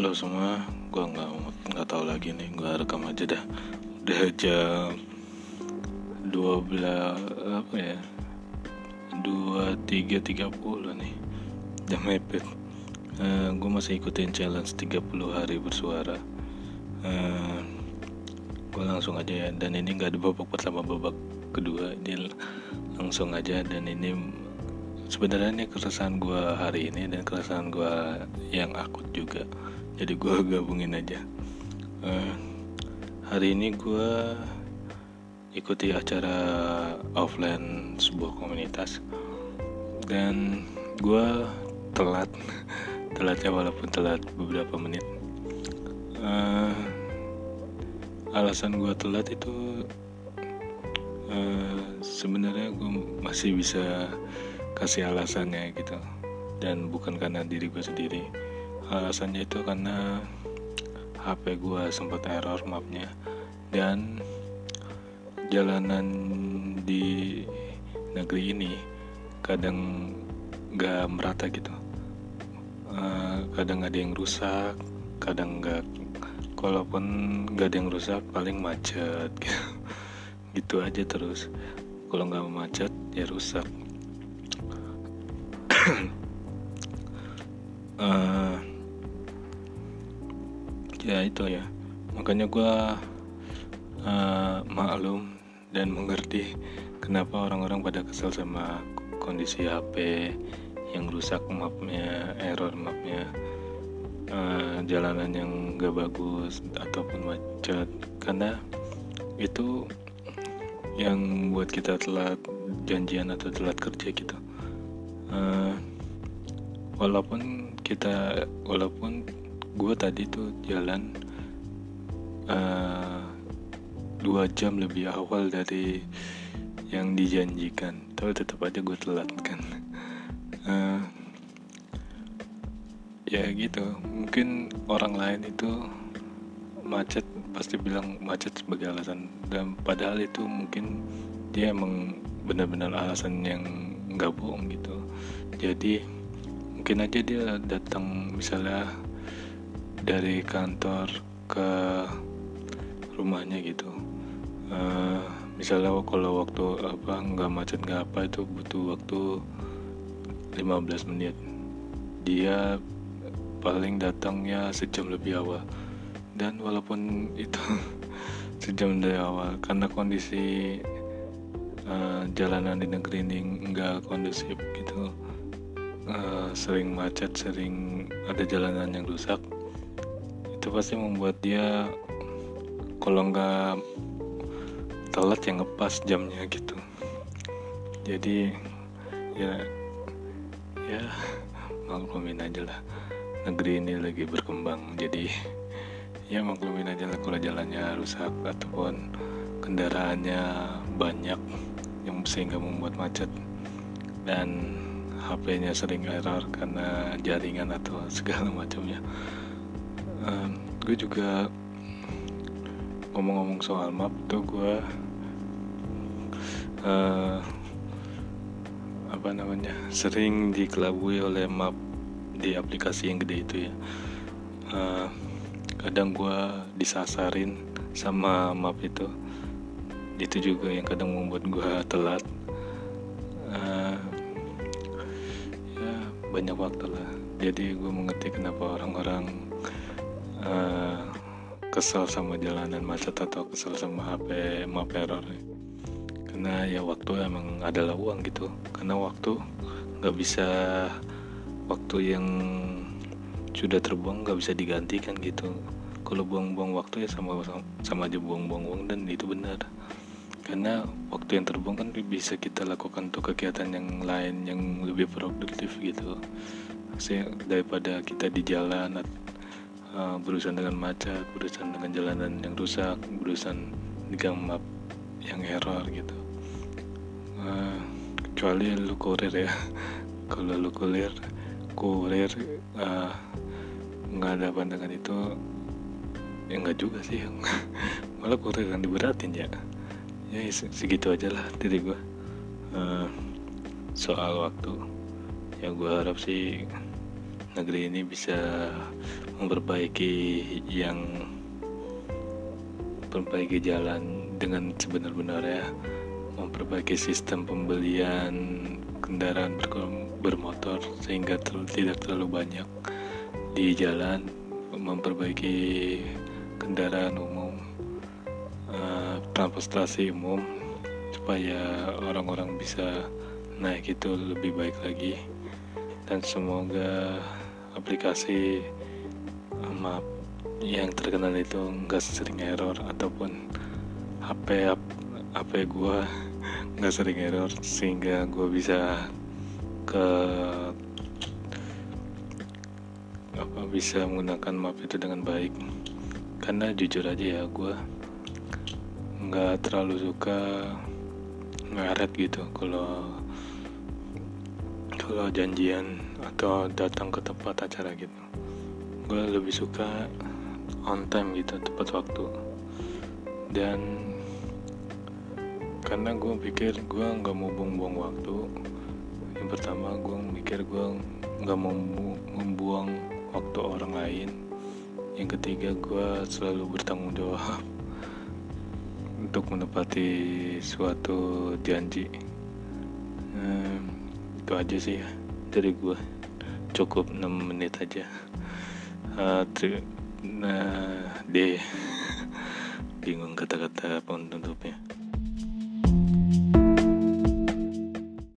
Halo semua, gue nggak nggak tahu lagi nih, gue rekam aja dah. Udah jam 12 apa ya? 23.30 nih. Jam mepet. Uh, gue masih ikutin challenge 30 hari bersuara. Uh, gue langsung aja ya dan ini nggak ada babak pertama babak kedua ini langsung aja dan ini sebenarnya keresahan gue hari ini dan keresahan gue yang akut juga jadi gue gabungin aja. Uh, hari ini gue ikuti acara offline sebuah komunitas. Dan gue telat. Telatnya walaupun telat beberapa menit. Uh, alasan gue telat itu uh, sebenarnya gue masih bisa kasih alasannya gitu. Dan bukan karena diri gue sendiri alasannya itu karena HP gue sempat error mapnya. Dan jalanan di negeri ini kadang gak merata gitu. Uh, kadang ada yang rusak kadang gak kalaupun gak ada yang rusak paling macet gitu, gitu aja terus. Kalau nggak macet ya rusak. Uh, ya itu ya. Makanya gue uh, maklum dan mengerti kenapa orang-orang pada kesel sama kondisi HP yang rusak mapnya error mapnya uh, jalanan yang gak bagus ataupun macet. Karena itu yang buat kita telat janjian atau telat kerja gitu. Uh, walaupun kita walaupun gue tadi tuh jalan uh, dua jam lebih awal dari yang dijanjikan. Tapi tetap aja gue telat kan uh, ya gitu. Mungkin orang lain itu macet pasti bilang macet sebagai alasan. Dan padahal itu mungkin dia emang benar-benar alasan yang nggak bohong gitu. Jadi mungkin aja dia datang misalnya dari kantor ke rumahnya gitu. Uh, misalnya kalau waktu apa nggak macet nggak apa itu butuh waktu 15 menit. Dia paling datangnya sejam lebih awal. Dan walaupun itu sejam dari awal karena kondisi uh, jalanan di negeri ini nggak kondusif gitu. Uh, sering macet sering ada jalanan yang rusak itu pasti membuat dia kalau nggak telat yang ngepas jamnya gitu. Jadi ya ya maklumin aja lah. Negeri ini lagi berkembang jadi ya maklumin aja lah kalau jalannya rusak ataupun kendaraannya banyak yang sehingga membuat macet. Dan HP-nya sering error karena jaringan atau segala macamnya gue juga ngomong-ngomong soal map tuh gue uh, apa namanya sering dikelabui oleh map di aplikasi yang gede itu ya. Uh, kadang gue disasarin sama map itu. Itu juga yang kadang membuat gue telat. Uh, ya banyak waktu lah. Jadi gue mengerti kenapa orang-orang uh, kesel sama jalanan macet atau kesel sama HP map error karena ya waktu emang adalah uang gitu. Karena waktu nggak bisa waktu yang sudah terbuang nggak bisa digantikan gitu. Kalau buang-buang waktu ya sama sama aja buang-buang uang dan itu benar. Karena waktu yang terbuang kan bisa kita lakukan untuk kegiatan yang lain yang lebih produktif gitu. Saya daripada kita di jalan uh, berurusan dengan macet berurusan dengan jalanan yang rusak berurusan dengan map yang error gitu. Uh, kecuali lu kurir ya. Kalau lu kurir kurir uh, nggak ada pandangan itu ya nggak juga sih. Malah kurir yang diberatin ya. Ya segitu aja lah dari gue uh, soal waktu. Ya gue harap sih negeri ini bisa memperbaiki yang memperbaiki jalan dengan sebenar-benarnya memperbaiki sistem pembelian kendaraan bermotor sehingga ter tidak terlalu banyak di jalan. Memperbaiki kendaraan umum uh, transportasi umum supaya orang-orang bisa naik itu lebih baik lagi. Dan semoga aplikasi maaf yang terkenal itu nggak sering error ataupun HP HP gue nggak sering error sehingga gue bisa ke apa bisa menggunakan map itu dengan baik. Karena jujur aja ya gue nggak terlalu suka ngaret gitu kalau kalau janjian atau datang ke tempat acara gitu. Gue lebih suka on time gitu tepat waktu. Dan karena gue pikir gue nggak mau buang-buang waktu yang pertama gue mikir gue nggak mau membuang waktu orang lain. Yang ketiga gue selalu bertanggung jawab untuk menepati suatu janji. Hmm, itu aja sih ya dari gue cukup 6 menit aja. Uh, Nah, deh bingung kata-kata penutupnya.